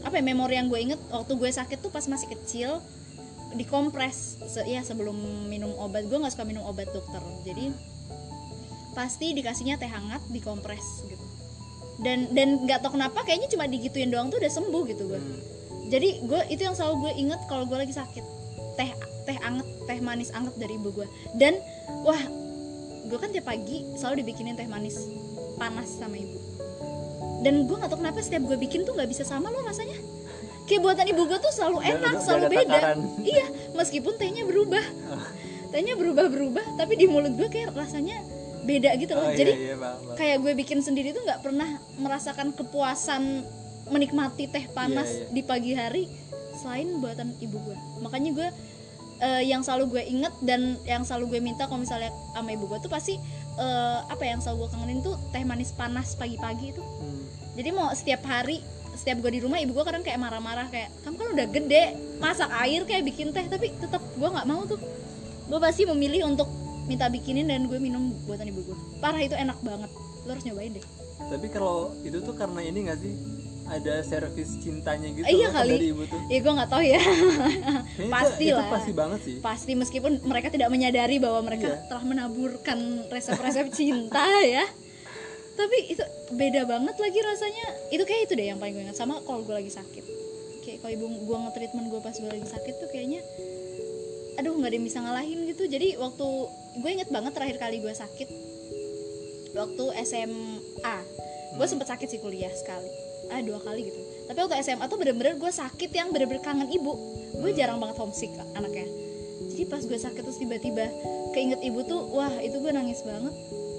apa ya memori yang gue inget waktu gue sakit tuh pas masih kecil dikompres se- ya sebelum minum obat gue nggak suka minum obat dokter jadi pasti dikasihnya teh hangat dikompres gitu dan dan nggak tau kenapa kayaknya cuma digituin doang tuh udah sembuh gitu gue Hmm. jadi gue itu yang selalu gue inget kalau gue lagi sakit. Teh teh anget teh manis anget dari ibu gue dan wah gue kan tiap pagi selalu dibikinin teh manis panas sama ibu. Dan gue nggak tau kenapa setiap gue bikin tuh nggak bisa sama loh rasanya. Kayak buatan ibu gue tuh selalu enak udah- udah selalu beda. takaran. iya meskipun tehnya berubah. Tehnya berubah berubah tapi di mulut gue kayak rasanya beda gitu loh Oh, iya, jadi iya, paham. kayak gue bikin sendiri tuh nggak pernah merasakan kepuasan menikmati teh panas Iya, iya. di pagi hari selain buatan ibu gue makanya gue eh, yang selalu gue inget dan yang selalu gue minta kalau misalnya sama ibu gue tuh pasti eh, apa yang selalu gue kangenin tuh teh manis panas pagi-pagi itu Hmm. jadi mau setiap hari setiap gue di rumah ibu gue kadang kayak marah-marah kayak kamu kan udah gede masak air kayak bikin teh tapi tetap gue nggak mau tuh gue pasti memilih untuk minta bikinin dan gue minum buatan ibu gue. Parah itu enak banget. Lo harus nyobain deh. Tapi kalau itu tuh karena ini gak sih? Ada servis cintanya gitu Eh, iya kan kali. dari ibu tuh. Ya gue nggak tahu ya. Pasti itu, itu lah. pasti banget sih. Pasti meskipun mereka tidak menyadari bahwa mereka Iya. telah menaburkan resep-resep cinta ya. Tapi itu beda banget lagi rasanya. Itu kayak itu deh yang paling gue ingat. Sama kalau gue lagi sakit. Kayak kalau ibu gue nge-treatment gue pas gue lagi sakit tuh kayaknya aduh nggak ada yang bisa ngalahin gitu. Jadi waktu gue inget banget terakhir kali gue sakit waktu SMA gue sempet sakit sih kuliah sekali. Ah dua kali gitu. Tapi waktu SMA tuh bener-bener gue sakit yang bener-bener kangen ibu. Gue jarang banget homesick anaknya. Jadi pas gue sakit terus tiba-tiba keinget ibu tuh wah itu gue nangis banget.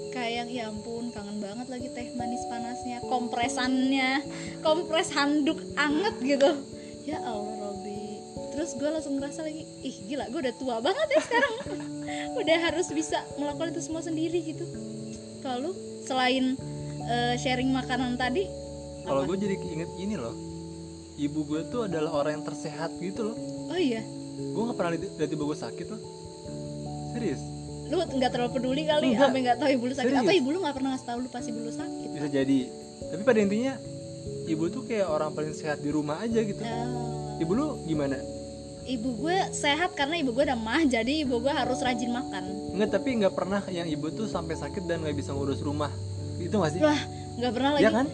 Kayak ya ampun kangen banget lagi teh manis panasnya kompresannya kompres handuk anget gitu. Ya Allah terus gue langsung ngerasa lagi ih gila gue udah tua banget ya sekarang. Udah harus bisa melakukan itu semua sendiri gitu. Kalau selain eh, sharing makanan tadi kalau gue jadi inget ini loh. Ibu gue tuh adalah orang yang tersehat gitu loh. Oh iya? Gue nggak pernah lihat lihat ibu gue sakit loh. Serius? Lu nggak terlalu peduli kali Enggak. sampai nggak tahu ibu lu sakit. Serius. atau ibu lu nggak pernah ngasih tahu lu pas ibu lu sakit? Bisa jadi. Tapi pada intinya ibu tuh kayak orang paling sehat di rumah aja gitu. Oh. ibu lu gimana ibu gue sehat karena ibu gue udah mah jadi ibu gue harus rajin makan. Enggak tapi nggak pernah yang ibu tuh sampai sakit dan nggak bisa ngurus rumah. Itu nggak sih? Lah nggak pernah lagi. Ya kan?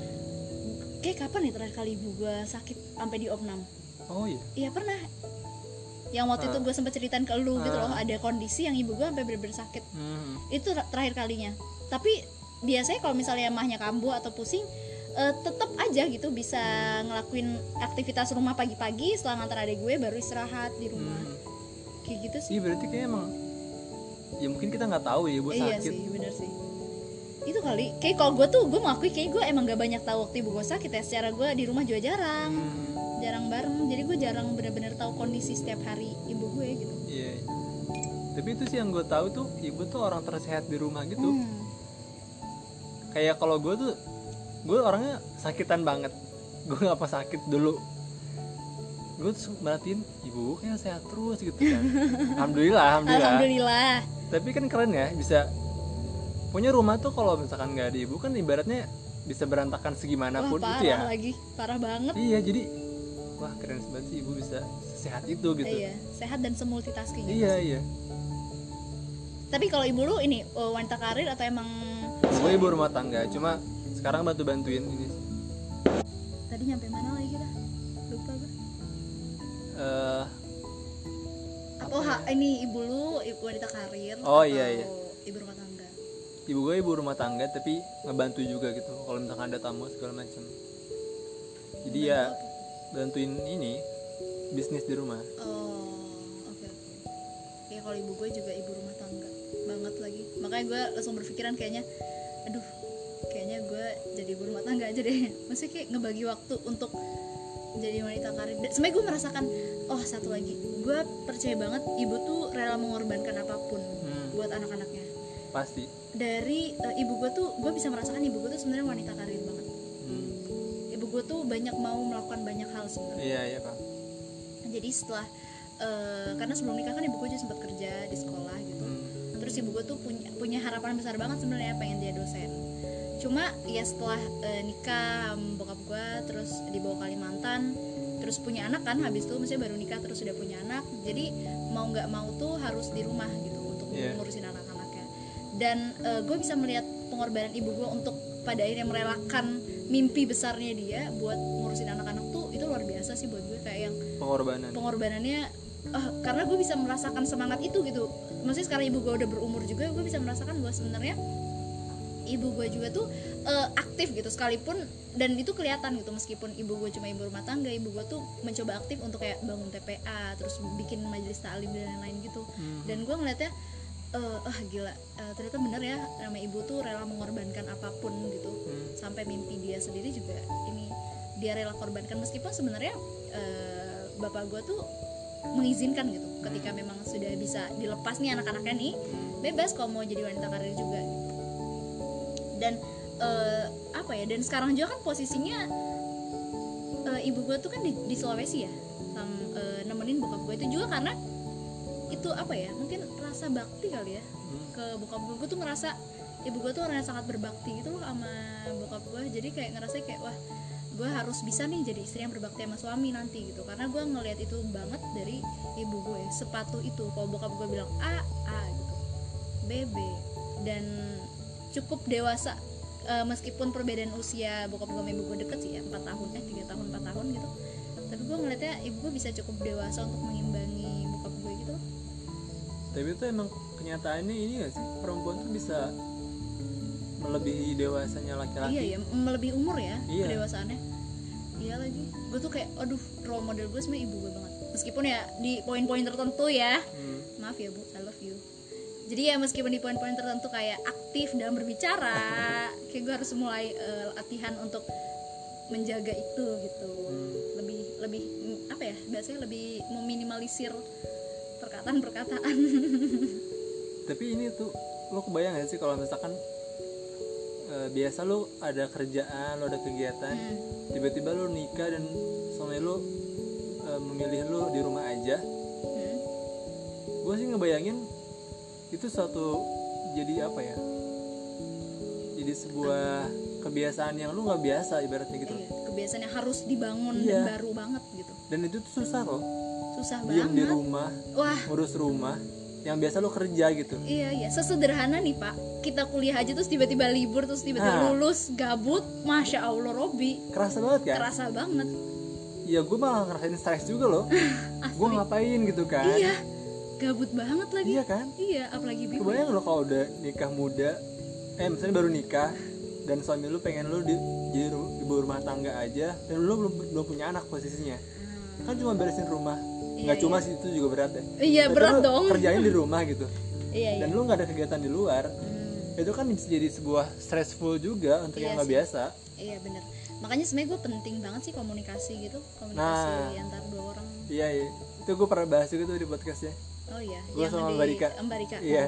Kayak kapan ya terakhir kali ibu gue sakit sampai di opnam? Oh iya. Iya pernah. Yang waktu itu Ah. gue sempat ceritain ke lu gitu Ah. loh ada kondisi yang ibu gue sampai bener-bener sakit. Hmm. itu ter- terakhir kalinya. Tapi biasanya kalau misalnya mahnya kambuh atau pusing eh, tetap aja gitu bisa ngelakuin aktivitas rumah pagi-pagi setelah ngantar adik gue baru istirahat di rumah. Hmm. kayak gitu sih. Iya berarti kayak emang ya mungkin kita nggak tahu ya ibu iya sakit. sih bener sih. Itu kali. Kayak kalau gue tuh gue mengakui kayak gue emang gak banyak tahu waktu ibu gue sakit ya. Secara gue di rumah juga jarang. Hmm, jarang bareng. Jadi gue jarang bener-bener tahu kondisi setiap hari ibu gue gitu. Iya. Tapi itu sih yang gue tahu tuh ibu tuh orang tersehat di rumah gitu. Hmm. kayak kalau gue tuh gue orangnya sakitan banget. Gue nggak apa sakit dulu. Gue tuh merhatiin ibu kayak sehat terus gitu kan. Alhamdulillah alhamdulillah. Alhamdulillah. Tapi kan keren ya bisa punya rumah tuh kalau misalkan nggak ada ibu kan ibaratnya bisa berantakan wah segimanapun parah itu ya. lagi. Parah banget. Iya jadi wah keren banget sih ibu bisa sehat itu gitu. Iya sehat dan semultitasking iya iya. Tapi kalau ibu lu ini eh, wanita karir atau emang gue ibu rumah tangga cuma sekarang bantu bantuin ini tadi nyampe mana lagi kita lupa gue eh oh ha, ini ibu lu ibu wanita karir Oh, atau iya, iya. ibu rumah tangga? Ibu gue ibu rumah tangga tapi ngebantu juga gitu. Kalau misalkan ada tamu segala macam. Jadi ya bantuin ini bisnis di rumah. Oh oke oke. Ya kalau ibu gue juga ibu rumah tangga banget lagi. Makanya gue langsung berpikiran kayaknya aduh kayaknya gue jadi ibu rumah tangga aja deh. Maksudnya kayak ngebagi waktu untuk jadi wanita karir. Dan sebenarnya gue merasakan oh satu lagi gue percaya banget ibu tuh rela mengorbankan apa pun Hmm, buat anak-anaknya. Pasti. Dari eh, ibu gue tuh gue bisa merasakan ibu gue tuh sebenarnya wanita karir banget. Hmm, ibu gue tuh banyak mau melakukan banyak hal sebenarnya. Iya iya pak jadi setelah eh, karena sebelum nikah kan ibu gue juga sempat kerja di sekolah gitu. Hmm, terus ibu gue tuh punya punya harapan besar banget sebenarnya pengen jadi dosen cuma ya setelah eh, nikah bokap gue terus dibawa Kalimantan terus punya anak kan habis itu maksudnya baru nikah terus sudah punya anak jadi mau nggak mau tuh harus di rumah gitu untuk Iya. ngurusin anak-anaknya. Dan gue bisa melihat pengorbanan ibu gue untuk pada akhirnya merelakan mimpi besarnya dia buat ngurusin anak-anak tuh itu luar biasa sih buat gue kayak yang pengorbanan. pengorbanannya ah, karena gue bisa merasakan semangat itu gitu. Maksudnya sekarang ibu gue udah berumur juga gue bisa merasakan bahwa sebenarnya ibu gue juga tuh eh, aktif gitu sekalipun dan itu kelihatan gitu meskipun ibu gue cuma ibu rumah tangga ibu gue tuh mencoba aktif untuk kayak bangun TPA terus bikin majelis taklim dan lain-lain gitu. Hmm, dan gue ngeliatnya eh, ah gila eh, ternyata bener ya nama ibu tuh rela mengorbankan apa pun gitu. Hmm, sampai mimpi dia sendiri juga ini dia rela korbankan. Meskipun sebenarnya eh, bapak gue tuh mengizinkan gitu. Ketika memang sudah bisa dilepas nih anak-anaknya nih hmm. bebas kalau mau jadi wanita karir juga. gitu. Dan eh, apa ya dan sekarang juga kan posisinya ibu gue tuh kan di, di Sulawesi ya sama eh, nemenin bokap gue itu juga karena itu apa ya mungkin rasa bakti kali ya. Hmm. ke bokap gue gue tuh ngerasa ibu gue tuh orang yang sangat berbakti gitu loh sama bokap gue jadi kayak ngerasa kayak wah gue harus bisa nih jadi istri yang berbakti sama suami nanti gitu. Karena gue ngelihat itu banget dari ibu gue sepatu itu. Kalau bokap gue bilang a a gitu. B b. Dan cukup dewasa Eh, meskipun perbedaan usia bokap gue sama ibu gue deket sih ya 4 tahun eh 3 tahun 4 tahun gitu. Tapi gue ngeliatnya ibu gue bisa cukup dewasa untuk mengimbangi bokap gue gitu. Tapi itu emang kenyataannya ini gak sih? Perempuan tuh bisa melebihi dewasanya laki-laki? Iya ya melebihi umur ya Iya. iya lagi. Gue tuh kayak aduh role model gue sebenarnya ibu gue banget. Meskipun ya di poin-poin tertentu ya. Hmm. maaf ya bu I love you jadi ya meskipun di poin-poin tertentu kayak aktif dalam berbicara kayak gue harus mulai eh, latihan untuk menjaga itu gitu Hmm. lebih lebih apa ya biasanya lebih meminimalisir perkataan-perkataan tapi ini tuh lo kebayang gak sih kalau misalkan eh, biasa lo ada kerjaan lo ada kegiatan Hmm. tiba-tiba lo nikah dan suami lo eh, memilih lo di rumah aja Hmm. gue sih ngebayangin itu suatu jadi apa ya? Jadi sebuah kebiasaan yang lu nggak biasa ibaratnya gitu. Iya, kebiasaan yang harus dibangun Iya. dan baru banget gitu. Dan itu tuh susah loh. Susah diem di banget. rumah wah. ngurus rumah yang biasa lo kerja gitu. Iya iya. Sesederhana nih pak. Kita kuliah aja terus tiba-tiba libur terus tiba-tiba Nah. lulus gabut masya allah Robi. Kerasa banget kan? Terasa banget. Ya gue malah ngerasain stres juga loh. Gue ngapain gitu kan? Iya gabut banget lagi. Iya kan? Iya apalagi bibi kebayang lo kalau udah nikah muda eh misalnya baru nikah dan suami lu pengen lu di jadi ibu rumah tangga aja dan lu belum belum punya anak posisinya. Kan cuma beresin rumah. Nggak Iya, cuma sih itu juga berat ya. Iya Berarti berat dong. kerjain di rumah gitu. Iya iya. Dan lu nggak ada kegiatan di luar. Hmm, itu kan bisa jadi sebuah stressful juga untuk Iya yang nggak biasa. Iya bener. Makanya sebenarnya gue penting banget sih komunikasi gitu. Komunikasi Nah. antar dua orang. Iya iya. Itu gue pernah bahas juga tuh di podcastnya oh iya Gua sama di Mbak Rika. Mbak Rika. iya.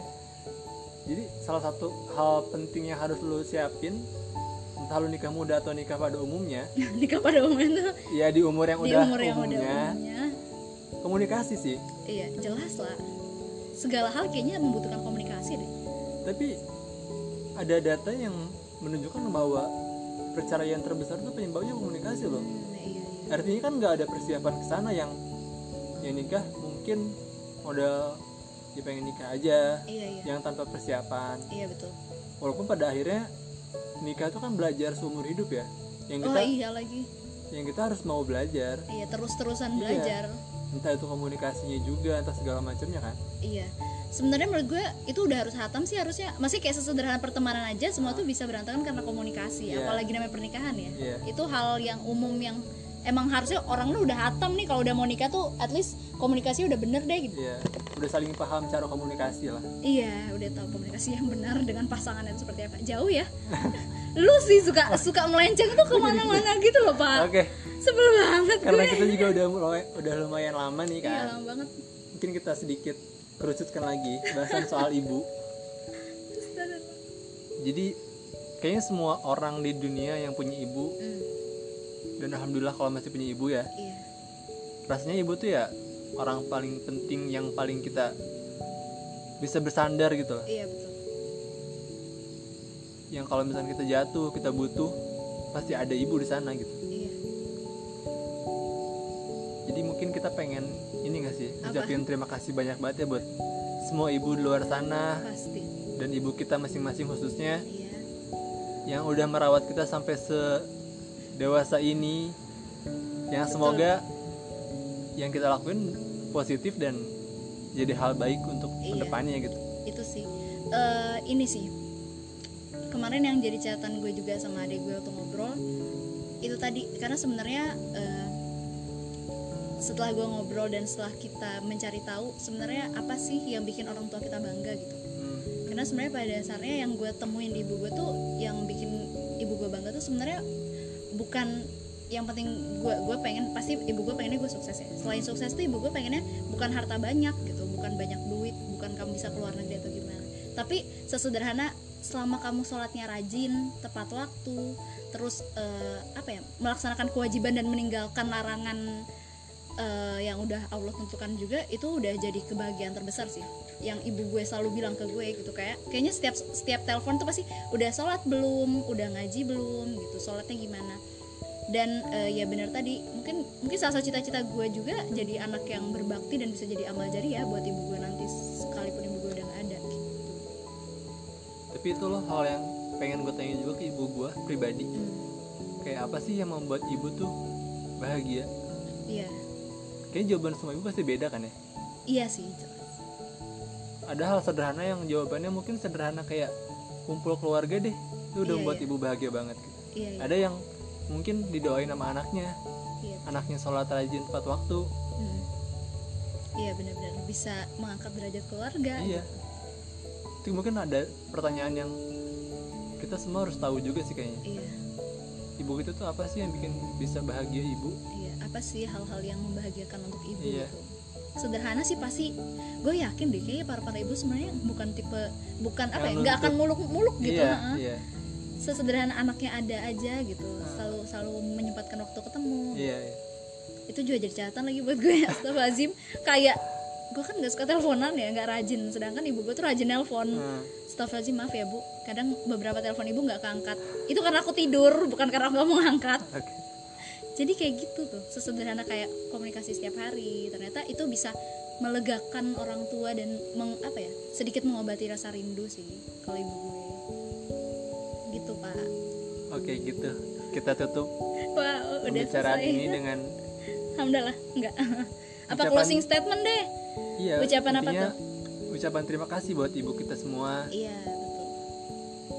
Jadi salah satu hal penting yang harus lu siapin entah lu nikah muda atau nikah pada umumnya. Nikah pada umumnya tuh? Ya di umur yang di udah umur yang udah umumnya. umumnya. Komunikasi sih. Iya jelas lah. Segala hal kayaknya membutuhkan komunikasi deh. Tapi ada data yang menunjukkan bahwa perceraian terbesar itu penyebabnya komunikasi loh. Hmm, iya iya. Artinya kan nggak ada persiapan ke sana yang yang nikah mungkin modal dia pengen nikah aja iya iya. yang tanpa persiapan. Iya betul. Walaupun pada akhirnya nikah itu kan belajar seumur hidup ya. Yang oh kita iya lagi. yang kita harus mau belajar. Iya terus-terusan Iya. belajar. Entah itu komunikasinya juga entah segala macamnya kan. Iya. Sebenarnya menurut gue itu udah harus hatam sih harusnya. Masih kayak sesederhana pertemanan aja semua tuh bisa berantakan karena komunikasi Iya. apalagi namanya pernikahan ya. Iya. itu hal yang umum yang emang harusnya orang lu udah hatam nih kalau udah mau nikah tuh at least komunikasi udah bener deh gitu. Iya, udah saling paham cara komunikasi lah. iya udah tahu komunikasi yang benar dengan pasangan itu seperti apa. Jauh ya. Lu sih suka suka melenceng tuh ke mana-mana gitu loh pak. Oke, sebel banget karena gue. kita juga udah udah lumayan lama nih iya kan. lama banget. Mungkin kita sedikit kerucutkan lagi bahasan soal ibu. Jadi kayaknya semua orang di dunia yang punya ibu Hmm, dan alhamdulillah kalau masih punya ibu ya, iya. rasanya ibu tuh ya orang paling penting yang paling kita bisa bersandar gitu loh. iya betul. Yang kalau misalnya kita jatuh, kita butuh pasti ada ibu di sana gitu. iya. Jadi mungkin kita pengen ini gak sih ucapin terima kasih banyak banget ya buat semua ibu di luar sana pasti. dan ibu kita masing-masing khususnya iya. yang udah merawat kita sampai se dewasa ini. Yang semoga yang kita lakuin positif dan jadi hal baik untuk Iya. ke depannya gitu. Itu sih. Eh, ini sih. Kemarin yang jadi catatan gue juga sama adik gue waktu ngobrol itu tadi karena sebenarnya eh, setelah gue ngobrol dan setelah kita mencari tahu sebenarnya apa sih yang bikin orang tua kita bangga gitu. Hmm, karena sebenarnya pada dasarnya yang gue temuin di ibu gue tuh yang bikin ibu gue bangga tuh sebenarnya bukan yang penting gue gue pengen pasti ibu gue pengennya gue sukses ya. Selain sukses tuh ibu gue pengennya bukan harta banyak gitu bukan banyak duit bukan kamu bisa keluar negeri atau gimana. Tapi sesederhana selama kamu sholatnya rajin tepat waktu terus eh, apa ya melaksanakan kewajiban dan meninggalkan larangan eh, yang udah Allah tentukan juga itu udah jadi kebahagiaan terbesar sih. Yang ibu gue selalu bilang ke gue gitu kayak kayaknya setiap setiap telepon tuh pasti udah sholat belum udah ngaji belum gitu sholatnya gimana dan eh, ya benar tadi mungkin mungkin salah satu cita-cita gue juga jadi anak yang berbakti dan bisa jadi amal jariah buat ibu gue nanti sekalipun ibu gue udah gak ada. Gitu. tapi itu loh hal yang pengen gue tanya juga ke ibu gue pribadi. Hmm, kayak apa sih yang membuat ibu tuh bahagia? Iya. Kayaknya jawaban semua ibu pasti beda kan ya? Iya sih jelas. Ada hal sederhana yang jawabannya mungkin sederhana kayak kumpul keluarga deh. Itu udah Iya, membuat iya. ibu bahagia banget gitu. iya iya, ada yang mungkin didoain sama anaknya. Iya. anaknya sholat rajin tepat waktu. Hmm. iya benar-benar. Bisa mengangkat derajat keluarga. Iya. Itu mungkin ada pertanyaan yang kita semua harus tahu juga sih kayaknya. Iya. Ibu itu tuh apa sih yang bikin bisa bahagia ibu? Iya apa sih hal-hal yang membahagiakan untuk ibu Iya. gitu? Sederhana sih pasti. Gue yakin deh kayaknya para para ibu sebenarnya bukan tipe bukan apa ya nggak akan nuntut. muluk-muluk gitu iya heeh. iya sesederhana anaknya ada aja gitu. Ah. selalu selalu menyempatkan waktu ketemu. Iya iya. itu juga jadi catatan lagi buat gue Astagfirullahaladzim. Kayak gue kan gak suka teleponan ya nggak rajin. Sedangkan ibu gue tuh rajin nelpon. Hmm. Astagfirullahaladzim maaf ya bu. Kadang beberapa telepon ibu nggak keangkat. Itu karena aku tidur bukan karena aku nggak mau ngangkat. Oke. Jadi kayak gitu tuh sesederhana kayak komunikasi setiap hari. Ternyata itu bisa melegakan orang tua dan meng, apa ya sedikit mengobati rasa rindu sih kalau ibu gue oke gitu. Kita tutup wah udah pembicaraan selesai ini dengan alhamdulillah enggak. Apa Ucapan- closing statement deh? Iya Ucapan apa intinya ucapan terima kasih buat ibu kita semua. Iya betul.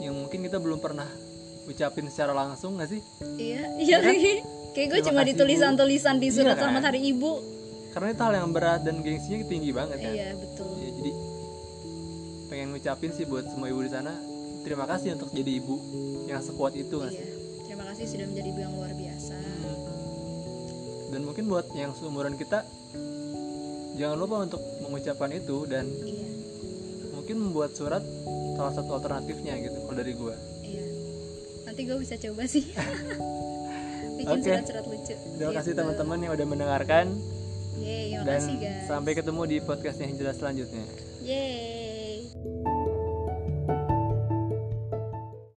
Yang mungkin kita belum pernah ucapin secara langsung nggak sih? Iya iya kan? lagi. Kayak gue cuma di tulisan-tulisan di Iya surat kan? selamat hari ibu. Karena itu hal yang berat dan gengsinya tinggi banget kan? Iya betul. Ya, jadi pengen ngucapin sih buat semua ibu di sana terima kasih untuk jadi ibu yang sekuat itu nggak iya sih terima kasih sudah menjadi ibu yang luar biasa. Dan mungkin buat yang seumuran kita jangan lupa untuk mengucapkan itu dan iya. mungkin membuat surat salah satu alternatifnya gitu kalau dari gua. Iya. Nanti gue bisa coba sih. Bikin Oke. surat-surat lucu. Terima kasih Gitu. teman-teman yang udah mendengarkan. Yeay, dan makasih guys. sampai ketemu di podcast yang jelas selanjutnya. Yeay